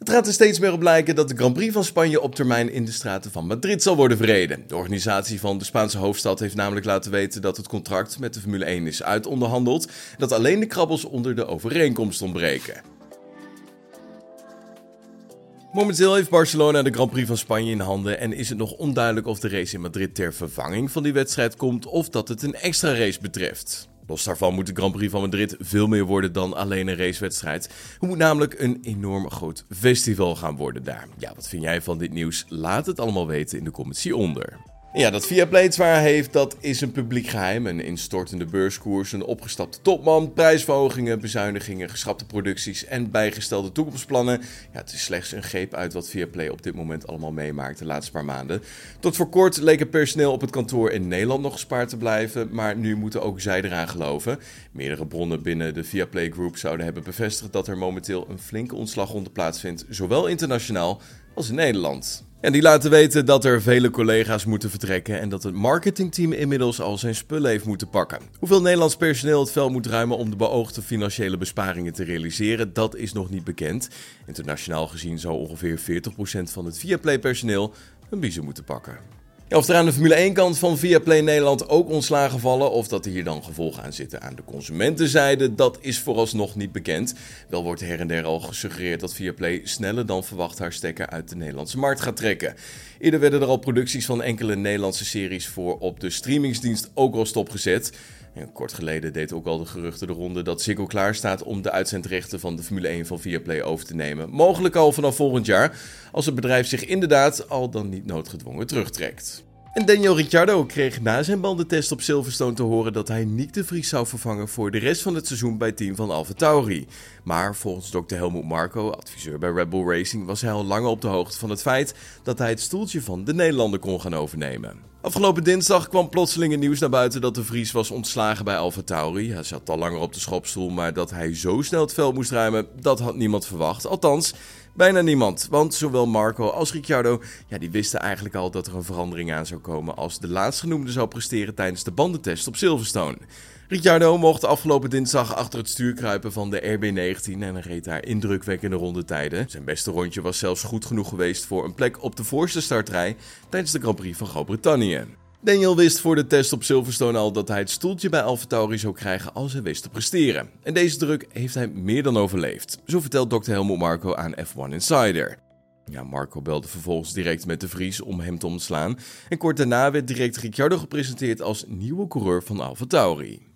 Het gaat er steeds meer op lijken dat de Grand Prix van Spanje op termijn in de straten van Madrid zal worden verreden. De organisatie van de Spaanse hoofdstad heeft namelijk laten weten dat het contract met de Formule 1 is uitonderhandeld en dat alleen de krabbels onder de overeenkomst ontbreken. Momenteel heeft Barcelona de Grand Prix van Spanje in handen en is het nog onduidelijk of de race in Madrid ter vervanging van die wedstrijd komt of dat het een extra race betreft. Los daarvan moet de Grand Prix van Madrid veel meer worden dan alleen een racewedstrijd. Het moet namelijk een enorm groot festival gaan worden daar. Ja, wat vind jij van dit nieuws? Laat het allemaal weten in de comments hieronder. Ja, dat Viaplay het zwaar heeft, dat is een publiek geheim. Een instortende beurskoers, een opgestapte topman, prijsverhogingen, bezuinigingen, geschrapte producties en bijgestelde toekomstplannen. Ja, het is slechts een greep uit wat Viaplay op dit moment allemaal meemaakt de laatste paar maanden. Tot voor kort leek het personeel op het kantoor in Nederland nog gespaard te blijven, maar nu moeten ook zij eraan geloven. Meerdere bronnen binnen de Viaplay Group zouden hebben bevestigd dat er momenteel een flinke ontslagronde plaatsvindt, zowel internationaal als in Nederland. En die laten weten dat er vele collega's moeten vertrekken en dat het marketingteam inmiddels al zijn spullen heeft moeten pakken. Hoeveel Nederlands personeel het veld moet ruimen om de beoogde financiële besparingen te realiseren, dat is nog niet bekend. Internationaal gezien zou ongeveer 40% van het Viaplay-personeel een biezen moeten pakken of er aan de Formule 1 kant van Viaplay Nederland ook ontslagen vallen of dat er hier dan gevolgen aan zitten aan de consumentenzijde, dat is vooralsnog niet bekend. Wel wordt her en der al gesuggereerd dat Viaplay sneller dan verwacht haar stekker uit de Nederlandse markt gaat trekken. Eerder werden er al producties van enkele Nederlandse series voor op de streamingsdienst ook al stopgezet. En kort geleden deed ook al de geruchten de ronde dat Ziggo klaar staat om de uitzendrechten van de Formule 1 van Viaplay over te nemen. Mogelijk al vanaf volgend jaar, als het bedrijf zich inderdaad al dan niet noodgedwongen terugtrekt. En Daniel Ricciardo kreeg na zijn bandentest op Silverstone te horen dat hij niet de Vries zou vervangen voor de rest van het seizoen bij het team van AlphaTauri. Maar volgens Dr. Helmut Marko, adviseur bij Red Bull Racing, was hij al langer op de hoogte van het feit dat hij het stoeltje van de Nederlander kon gaan overnemen. Afgelopen dinsdag kwam plotseling het nieuws naar buiten dat de Vries was ontslagen bij AlphaTauri. Hij zat al langer op de schopstoel, maar dat hij zo snel het veld moest ruimen, dat had niemand verwacht. Althans, bijna niemand. Want zowel Marco als Ricciardo, ja, die wisten eigenlijk al dat er een verandering aan zou komen als de laatstgenoemde zou presteren tijdens de bandentest op Silverstone. Ricciardo mocht afgelopen dinsdag achter het stuur kruipen van de RB19 en reed daar indrukwekkende rondetijden. Zijn beste rondje was zelfs goed genoeg geweest voor een plek op de voorste startrij tijdens de Grand Prix van Groot-Brittannië. Daniel wist voor de test op Silverstone al dat hij het stoeltje bij AlphaTauri zou krijgen als hij wist te presteren. En deze druk heeft hij meer dan overleefd. Zo vertelt Dr. Helmut Marco aan F1 Insider. Ja, Marco belde vervolgens direct met de Vries om hem te ontslaan. En kort daarna werd direct Ricciardo gepresenteerd als nieuwe coureur van AlphaTauri.